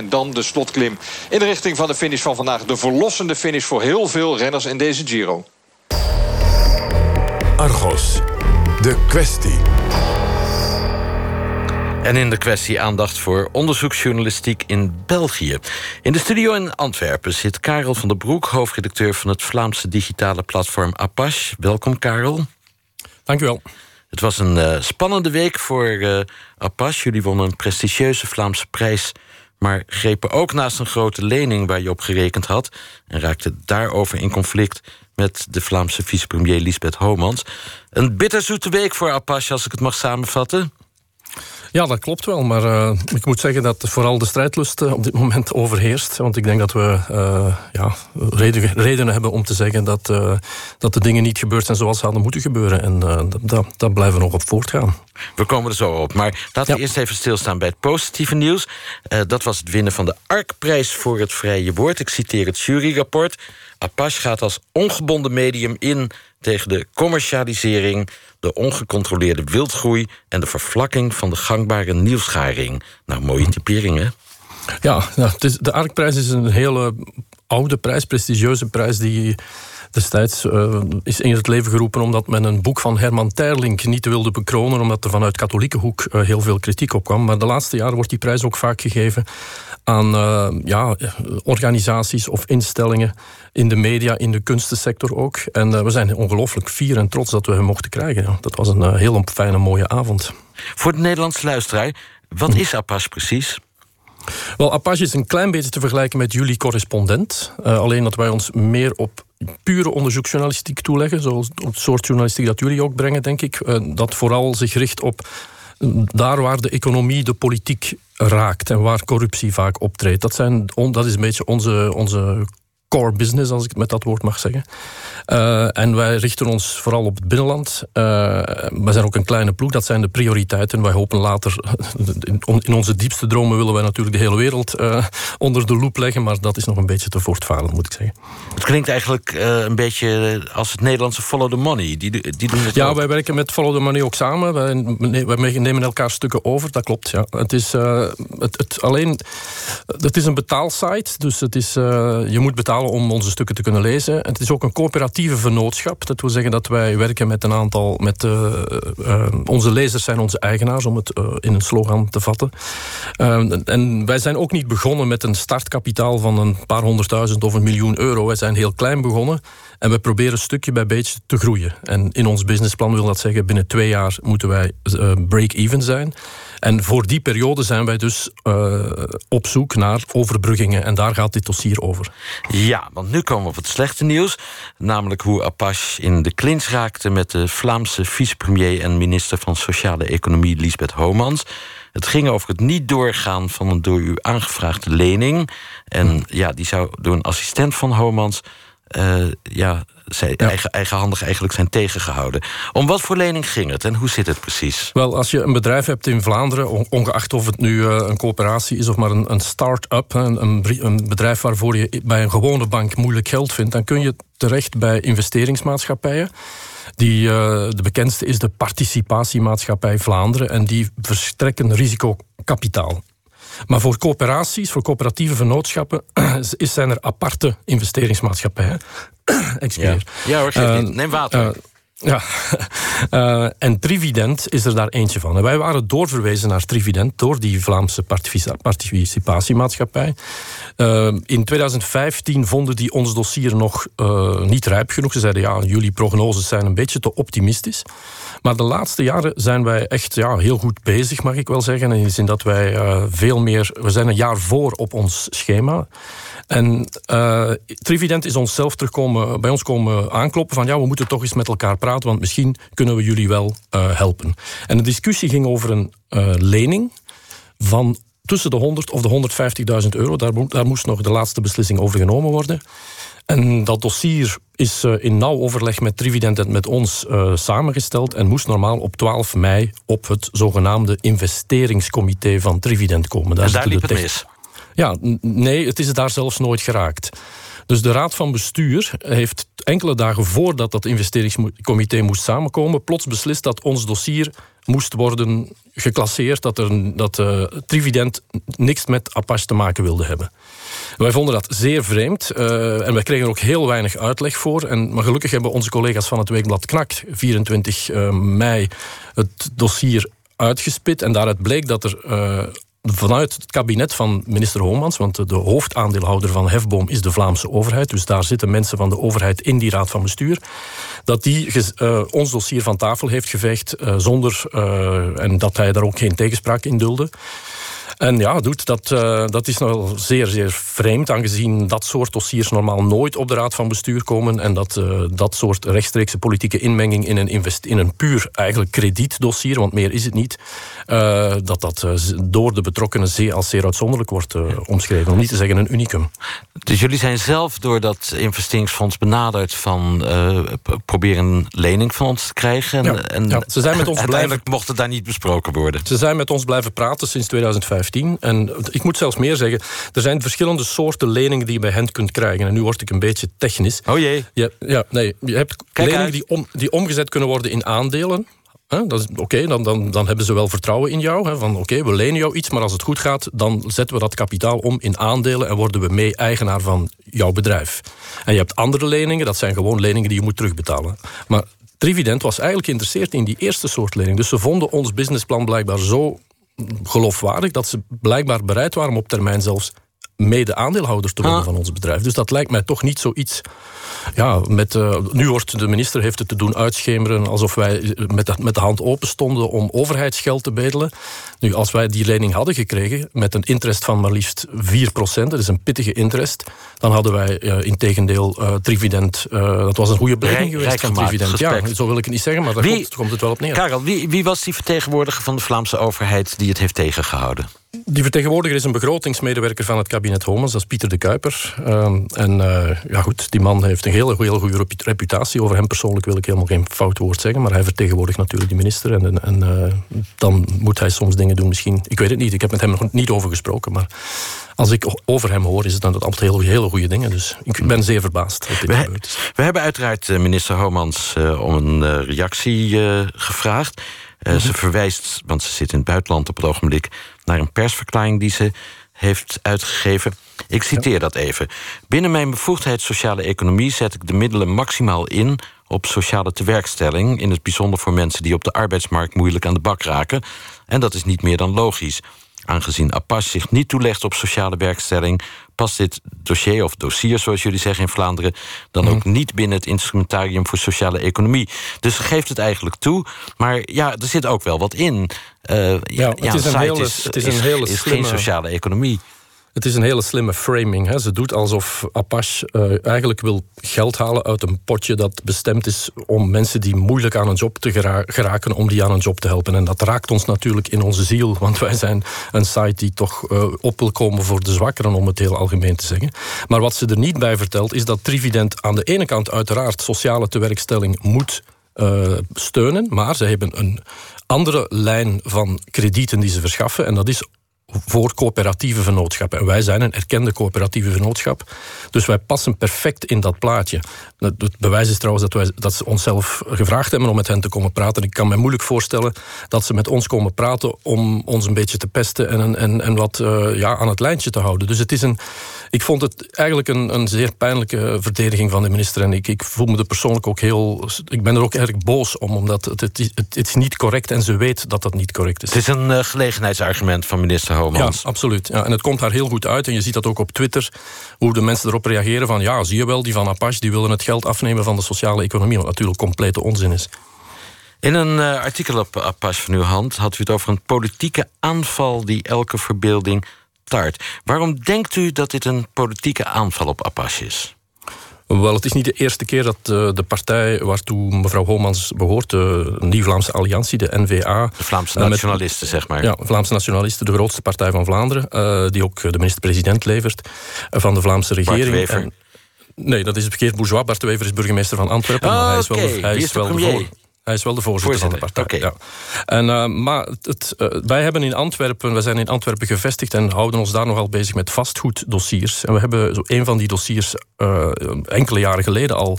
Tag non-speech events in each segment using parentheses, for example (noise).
En dan de slotklim in de richting van de finish van vandaag. De verlossende finish voor heel veel renners in deze Giro. Argos, de kwestie. En in de kwestie aandacht voor onderzoeksjournalistiek in België. In de studio in Antwerpen zit Karel van der Broek, hoofdredacteur van het Vlaamse digitale platform Apache. Welkom, Karel. Dank u wel. Het was een uh, spannende week voor uh, Apache. Jullie wonnen een prestigieuze Vlaamse prijs, maar grepen ook naast een grote lening waar je op gerekend had en raakte daarover in conflict met de Vlaamse vicepremier Lisbeth Homans. Een bitterzoete week voor Apache, als ik het mag samenvatten. Ja, dat klopt wel. Maar uh, ik moet zeggen dat vooral de strijdlust uh, op dit moment overheerst. Want ik denk dat we uh, ja, reden, redenen hebben om te zeggen dat, dat de dingen niet gebeurd zijn zoals ze hadden moeten gebeuren. En dat, dat blijven we nog op voortgaan. We komen er zo op. Maar laten we eerst even stilstaan bij het positieve nieuws. dat was het winnen van de ARC-prijs voor het vrije woord. Ik citeer het juryrapport. Apache gaat als ongebonden medium in tegen de commercialisering, de ongecontroleerde wildgroei en de vervlakking van de gangbare nieuwsgaring. Nou, mooie typeringen. Ja, nou, is, de ARC-prijs is een hele oude prijs, prestigieuze prijs die destijds uh, is in het leven geroepen omdat men een boek van Herman Terling niet wilde bekronen, omdat er vanuit katholieke hoek uh, heel veel kritiek op kwam. Maar de laatste jaren wordt die prijs ook vaak gegeven aan uh, ja, organisaties of instellingen in de media, in de kunstensector ook. En we zijn ongelooflijk fier en trots dat we hem mochten krijgen. Ja. Dat was een heel fijne, mooie avond. Voor de Nederlandse luisteraar, wat is APAS precies? Wel, Apache is een klein beetje te vergelijken met jullie correspondent. Uh, alleen dat wij ons meer op pure onderzoeksjournalistiek toeleggen. Zoals het soort journalistiek dat jullie ook brengen, denk ik. Uh, dat vooral zich richt op daar waar de economie de politiek raakt en waar corruptie vaak optreedt. Dat, zijn, dat is een beetje onze, onze core business, als ik het met dat woord mag zeggen. Uh, en wij richten ons vooral op het binnenland. Uh, wij zijn ook een kleine ploeg, dat zijn de prioriteiten. Wij hopen later, in onze diepste dromen willen wij natuurlijk de hele wereld uh, onder de loep leggen, maar dat is nog een beetje te voortvarend, moet ik zeggen. Het klinkt eigenlijk een beetje als het Nederlandse Follow the Money. Die, die doen het ja, ook. wij werken met Follow the Money ook samen. Wij, wij nemen elkaar stukken over, dat klopt. Ja. Het is het, het, alleen, het is een betaalsite, dus het is, je moet betalen om onze stukken te kunnen lezen. Het is ook een coöperatieve vennootschap. Dat wil zeggen dat wij werken met een aantal... Met, uh, uh, onze lezers zijn onze eigenaars, om het uh, in een slogan te vatten. en wij zijn ook niet begonnen met een startkapitaal van een paar honderdduizend of een miljoen euro. Wij zijn heel klein begonnen. En we proberen stukje bij beetje te groeien. En in ons businessplan wil dat zeggen... binnen twee jaar moeten wij break-even zijn... En voor die periode zijn wij dus uh, op zoek naar overbruggingen. En daar gaat dit dossier over. Ja, want nu komen we op het slechte nieuws. Namelijk hoe Apache in de clinch raakte... met de Vlaamse vicepremier en minister van Sociale Economie... Lisbeth Homans. Het ging over het niet doorgaan van een door u aangevraagde lening. En ja, die zou door een assistent van Homans... Uh, ja, zij ja. eigen, eigenhandig eigenlijk zijn tegengehouden. Om wat voor lening ging het en hoe zit het precies? Wel, als je een bedrijf hebt in Vlaanderen, ongeacht of het nu uh, een coöperatie is of maar een, een start-up, een, een, een, bedrijf waarvoor je bij een gewone bank moeilijk geld vindt, dan kun je terecht bij investeringsmaatschappijen. Die, uh, de bekendste is de Participatiemaatschappij Vlaanderen en die verstrekken risicokapitaal. Maar voor coöperaties, voor coöperatieve vennootschappen, (clears throat) zijn er aparte investeringsmaatschappijen. (clears throat) Excuseer. Ja, ja hoor, uh, neem water. Ja, uh, (laughs) en Trivident is er daar eentje van. En wij waren doorverwezen naar Trivident door die Vlaamse participatiemaatschappij. Uh, in 2015 vonden die ons dossier nog uh, niet rijp genoeg. Ze zeiden, ja, jullie prognoses zijn een beetje te optimistisch. Maar de laatste jaren zijn wij echt ja, heel goed bezig, mag ik wel zeggen. In de zin dat wij veel meer... We zijn een jaar voor op ons schema. En Trivident is ons zelf terugkomen, bij ons komen aankloppen van ja, we moeten toch eens met elkaar praten, want misschien kunnen we jullie wel uh, helpen. En de discussie ging over een uh, lening van tussen de 100 of de 150.000 euro. Daar, daar, moest nog de laatste beslissing over genomen worden. En dat dossier is in nauw overleg met Trivident en met ons samengesteld en moest normaal op 12 mei op het zogenaamde investeringscomité van Trivident komen. Daar en daar liep het mis. Ja, nee, het is daar zelfs nooit geraakt. Dus de Raad van Bestuur heeft enkele dagen voordat dat investeringscomité moest samenkomen, plots beslist dat ons dossier moest worden geclasseerd dat, er, dat uh, Trivident niks met Apache te maken wilde hebben. Wij vonden dat zeer vreemd uh, en wij kregen er ook heel weinig uitleg voor. En, maar gelukkig hebben onze collega's van het Weekblad Knak 24 uh, mei het dossier uitgespit. En daaruit bleek dat er vanuit het kabinet van minister Hoomans, want de hoofdaandeelhouder van Hefboom is de Vlaamse overheid, dus daar zitten mensen van de overheid in die raad van bestuur, dat die uh, ons dossier van tafel heeft geveegd uh, zonder, uh, en dat hij daar ook geen tegenspraak in dulde. En ja, doet, dat, uh, dat is nog zeer, zeer vreemd, aangezien dat soort dossiers normaal nooit op de Raad van Bestuur komen en dat uh, dat soort rechtstreekse politieke inmenging in een, invest in een puur eigenlijk kredietdossier, want meer is het niet, uh, dat dat door de betrokkenen zeer, als zeer uitzonderlijk wordt omschreven, om niet te zeggen een unicum. Dus jullie zijn zelf door dat investeringsfonds benaderd van proberen een lening van ons te krijgen? En, ja, en ja, ze zijn met ons (laughs) uiteindelijk blijven, mocht het daar niet besproken worden? Ze zijn met ons blijven praten sinds 2015. En ik moet zelfs meer zeggen, er zijn verschillende soorten leningen die je bij hen kunt krijgen. En nu word ik een beetje technisch. Oh jee. Je, ja, nee, je hebt Kijk leningen die, om, die omgezet kunnen worden in aandelen. Oké, okay, dan, dan, dan hebben ze wel vertrouwen in jou. He, van oké, okay, we lenen jou iets, maar als het goed gaat... dan zetten we dat kapitaal om in aandelen... en worden we mee eigenaar van jouw bedrijf. En je hebt andere leningen, dat zijn gewoon leningen die je moet terugbetalen. Maar Trivident was eigenlijk geïnteresseerd in die eerste soort lening. Dus ze vonden ons businessplan blijkbaar zo geloofwaardig dat ze blijkbaar bereid waren om op termijn zelfs mede aandeelhouder te worden ah. van ons bedrijf. Dus dat lijkt mij toch niet zoiets. Ja, met, uh, nu wordt de minister heeft het te doen uitschemeren alsof wij met de, met de hand open stonden om overheidsgeld te bedelen. Nu, als wij die lening hadden gekregen met een interest van maar liefst 4% dat is een pittige interest, dan hadden wij uh, in tegendeel uh, Trivident, dat was een goede beleging geweest van Trivident. Ja, zo wil ik het niet zeggen, maar daar wie, komt, komt, het wel op neer. Karel, wie, wie was die vertegenwoordiger van de Vlaamse overheid die het heeft tegengehouden? Die vertegenwoordiger is een begrotingsmedewerker van het kabinet Homans, dat is Pieter de Kuiper. Uh, en uh, ja goed, die man heeft een hele, hele goede reputatie. Over hem persoonlijk wil ik helemaal geen fout woord zeggen, maar hij vertegenwoordigt natuurlijk de minister. En, en uh, dan moet hij soms dingen doen misschien. Ik weet het niet, ik heb met hem nog niet over gesproken, maar als ik over hem hoor, is het dan altijd hele, hele goede dingen. Dus ik ben zeer verbaasd dat dit we, gebeurd is. We hebben uiteraard eh, minister Homans om een reactie gevraagd. Uh, Ze verwijst, want ze zit in het buitenland op het ogenblik... naar een persverklaring die ze heeft uitgegeven. Ik citeer dat even. Binnen mijn bevoegdheid sociale economie zet ik de middelen maximaal in op sociale tewerkstelling, in het bijzonder voor mensen die op de arbeidsmarkt moeilijk aan de bak raken. En dat is niet meer dan logisch. Aangezien Apache zich niet toelegt op sociale werkstelling, past dit dossier, of dossier zoals jullie zeggen in Vlaanderen, dan ook mhm. niet binnen het instrumentarium voor sociale economie. Dus geeft het eigenlijk toe, maar ja, er zit ook wel wat in. Uh, ja, het is, een hele, het is, een hele is geen sociale economie. Het is een hele slimme framing. Hè. Ze doet alsof Apache uh, eigenlijk wil geld halen uit een potje dat bestemd is om mensen die moeilijk aan een job te geraken, om die aan een job te helpen. En dat raakt ons natuurlijk in onze ziel, want wij zijn een site die toch uh, op wil komen voor de zwakkeren, om het heel algemeen te zeggen. Maar wat ze er niet bij vertelt, is dat Trivident aan de ene kant uiteraard sociale tewerkstelling moet uh, steunen, maar ze hebben een andere lijn van kredieten die ze verschaffen. En dat is voor coöperatieve vennootschappen. En wij zijn een erkende coöperatieve vennootschap. Dus wij passen perfect in dat plaatje. Het bewijs is trouwens dat, wij, dat ze onszelf gevraagd hebben om met hen te komen praten. Ik kan me moeilijk voorstellen dat ze met ons komen praten om ons een beetje te pesten en, en, en wat uh, ja, aan het lijntje te houden. Dus het is een, ik vond het eigenlijk een, een zeer pijnlijke verdediging van de minister. En ik, ik voel me er persoonlijk ook heel. Ik ben er ook erg boos om, omdat het, het, het, is niet correct en ze weet dat dat niet correct is. Het is een uh, gelegenheidsargument van minister ja, absoluut. Ja, en het komt daar heel goed uit. En je ziet dat ook op Twitter, hoe de mensen erop reageren van... ja, zie je wel, die van Apache die willen het geld afnemen van de sociale economie. Wat natuurlijk complete onzin is. In een uh, artikel op Apache van uw hand had u het over een politieke aanval... die elke verbeelding tart. Waarom denkt u dat dit een politieke aanval op Apache is? Wel, het is niet de eerste keer dat uh, de partij waartoe mevrouw Homans behoort, de Nieuw-Vlaamse Alliantie, de NVA... De Vlaamse nationalisten, zeg maar. Ja, Vlaamse nationalisten, de grootste partij van Vlaanderen, uh, die ook de minister-president levert van de de regering. En, nee, dat is Geert Bourgeois. Bart Wever is burgemeester van Antwerpen, maar hij is wel, okay. hij is, is wel de, hij is wel de voorzitter, van de partij. Ja. En, uh, maar het, uh, wij hebben in Antwerpen, wij zijn in Antwerpen gevestigd en houden ons daar nogal bezig met vastgoeddossiers. En we hebben zo een van die dossiers uh, enkele jaren geleden al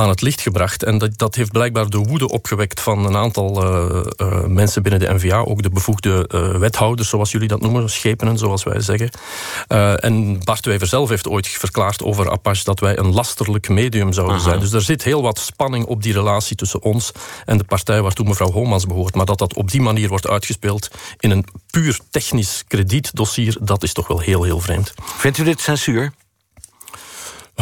aan het licht gebracht. En dat, dat heeft blijkbaar de woede opgewekt van een aantal uh, uh, mensen binnen de NVA, ook de bevoegde uh, wethouders, zoals jullie dat noemen, schepenen, zoals wij zeggen. en Bart Wever zelf heeft ooit verklaard over Apache dat wij een lasterlijk medium zouden Aha. zijn. Dus er zit heel wat spanning op die relatie tussen ons en de partij waartoe mevrouw Homans behoort. Maar dat dat op die manier wordt uitgespeeld in een puur technisch kredietdossier, dat is toch wel heel, heel vreemd. Vindt u dit censuur?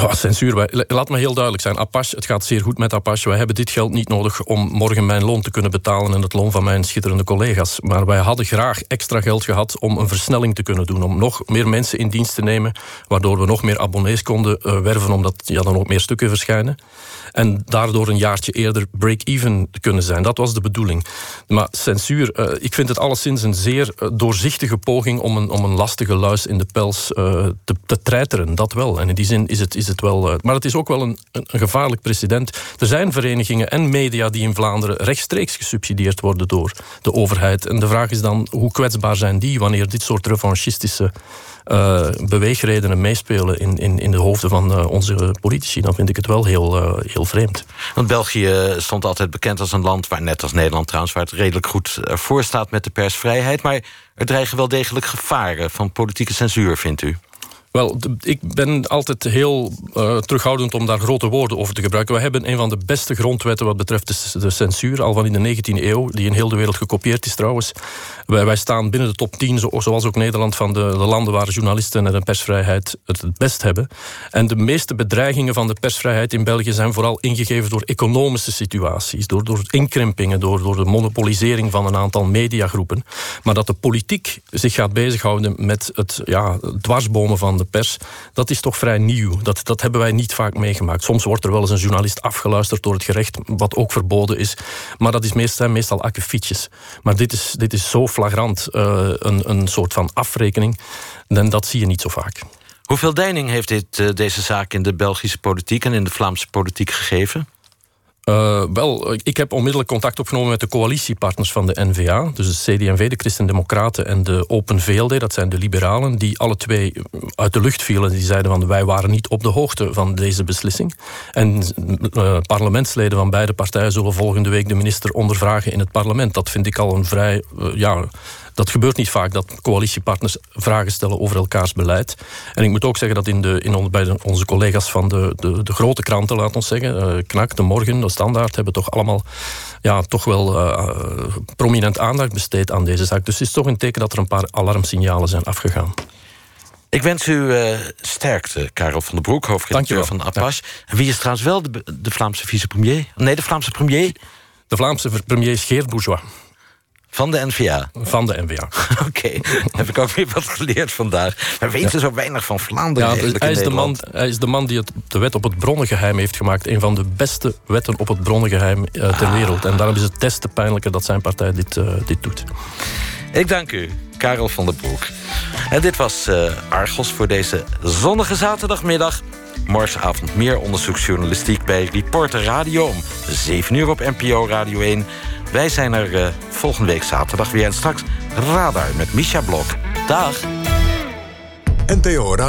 Oh, censuur. Laat me heel duidelijk zijn. Apache, het gaat zeer goed met Apache. Wij hebben dit geld niet nodig om morgen mijn loon te kunnen betalen en het loon van mijn schitterende collega's. Maar wij hadden graag extra geld gehad om een versnelling te kunnen doen. Om nog meer mensen in dienst te nemen, waardoor we nog meer abonnees konden uh, werven, omdat ja, dan ook meer stukken verschijnen. En daardoor een jaartje eerder break-even kunnen zijn. Dat was de bedoeling. Maar censuur, uh, ik vind het alleszins een zeer uh, doorzichtige poging om een, om een lastige luis in de pels te, te treiteren. Dat wel. En in die zin is het, is het wel. Uh, maar het is ook wel een, een, gevaarlijk precedent. Er zijn verenigingen en media die in Vlaanderen rechtstreeks gesubsidieerd worden door de overheid. En de vraag is dan hoe kwetsbaar zijn die wanneer dit soort revanchistische uh, beweegredenen meespelen in, in, in de hoofden van uh, onze politici. Dan vind ik het wel heel, heel vreemd. Want België stond altijd bekend als een land waar, net als Nederland trouwens, waar het redelijk goed voor staat met de persvrijheid. Maar er dreigen wel degelijk gevaren van politieke censuur, vindt u? Wel, ik ben altijd heel uh, terughoudend om daar grote woorden over te gebruiken. We hebben een van de beste grondwetten wat betreft de, censuur, al van in de 19e eeuw, die in heel de wereld gekopieerd is trouwens. Wij, staan binnen de top 10, zo, zoals ook Nederland, van de, de, landen waar journalisten en persvrijheid het het best hebben. En de meeste bedreigingen van de persvrijheid in België zijn vooral ingegeven door economische situaties, door, door inkrimpingen, door, door de monopolisering van een aantal mediagroepen. Maar dat de politiek zich gaat bezighouden met het ja, dwarsbomen van de pers, dat is toch vrij nieuw. Dat, dat hebben wij niet vaak meegemaakt. Soms wordt er wel eens een journalist afgeluisterd door het gerecht, wat ook verboden is. Maar dat is meestal, meestal akkefietjes. Maar dit is, dit is zo flagrant uh, een, een soort van afrekening. En dat zie je niet zo vaak. Hoeveel deining heeft dit, uh, deze zaak in de Belgische politiek en in de Vlaamse politiek gegeven? Uh, wel, ik heb onmiddellijk contact opgenomen met de coalitiepartners van de NVA. Dus de CD&V, de Christen-Democraten en de Open VLD, dat zijn de liberalen, die alle twee uit de lucht vielen. Die zeiden van wij waren niet op de hoogte van deze beslissing. En uh, parlementsleden van beide partijen zullen volgende week de minister ondervragen in het parlement. Dat vind ik al een vrij ja, dat gebeurt niet vaak, dat coalitiepartners vragen stellen over elkaars beleid. En ik moet ook zeggen dat in de, in on, bij de, onze collega's van de, de, de, grote kranten, laat ons zeggen, uh, Knak, De Morgen, De Standaard, hebben toch allemaal ja, toch wel uh, prominent aandacht besteed aan deze zaak. Dus het is toch een teken dat er een paar alarmsignalen zijn afgegaan. Ik wens u uh, sterkte, Karel van den Broek, hoofdredacteur van Apache. Ja. Wie is trouwens wel de, de Vlaamse vicepremier? Nee, de Vlaamse premier? De Vlaamse premier is Geert Bourgeois. Van de NVA? Van de NVA. (laughs) Oké, okay. heb ik ook weer wat geleerd vandaag. We weten ja. zo weinig van Vlaanderen ja, hij, is de man, hij is de man die het, de wet op het bronnengeheim heeft gemaakt. Een van de beste wetten op het bronnengeheim uh, ter ah. wereld. En daarom is het des te pijnlijker dat zijn partij dit, uh, dit doet. Ik dank u, Karel van der Broek. En dit was uh, Argos voor deze zonnige zaterdagmiddag. Morgenavond meer onderzoeksjournalistiek bij Reporter Radio... om 7 uur op NPO Radio 1... Wij zijn er uh, volgende week zaterdag weer. En straks Radar met Misha Blok. Dag. NTO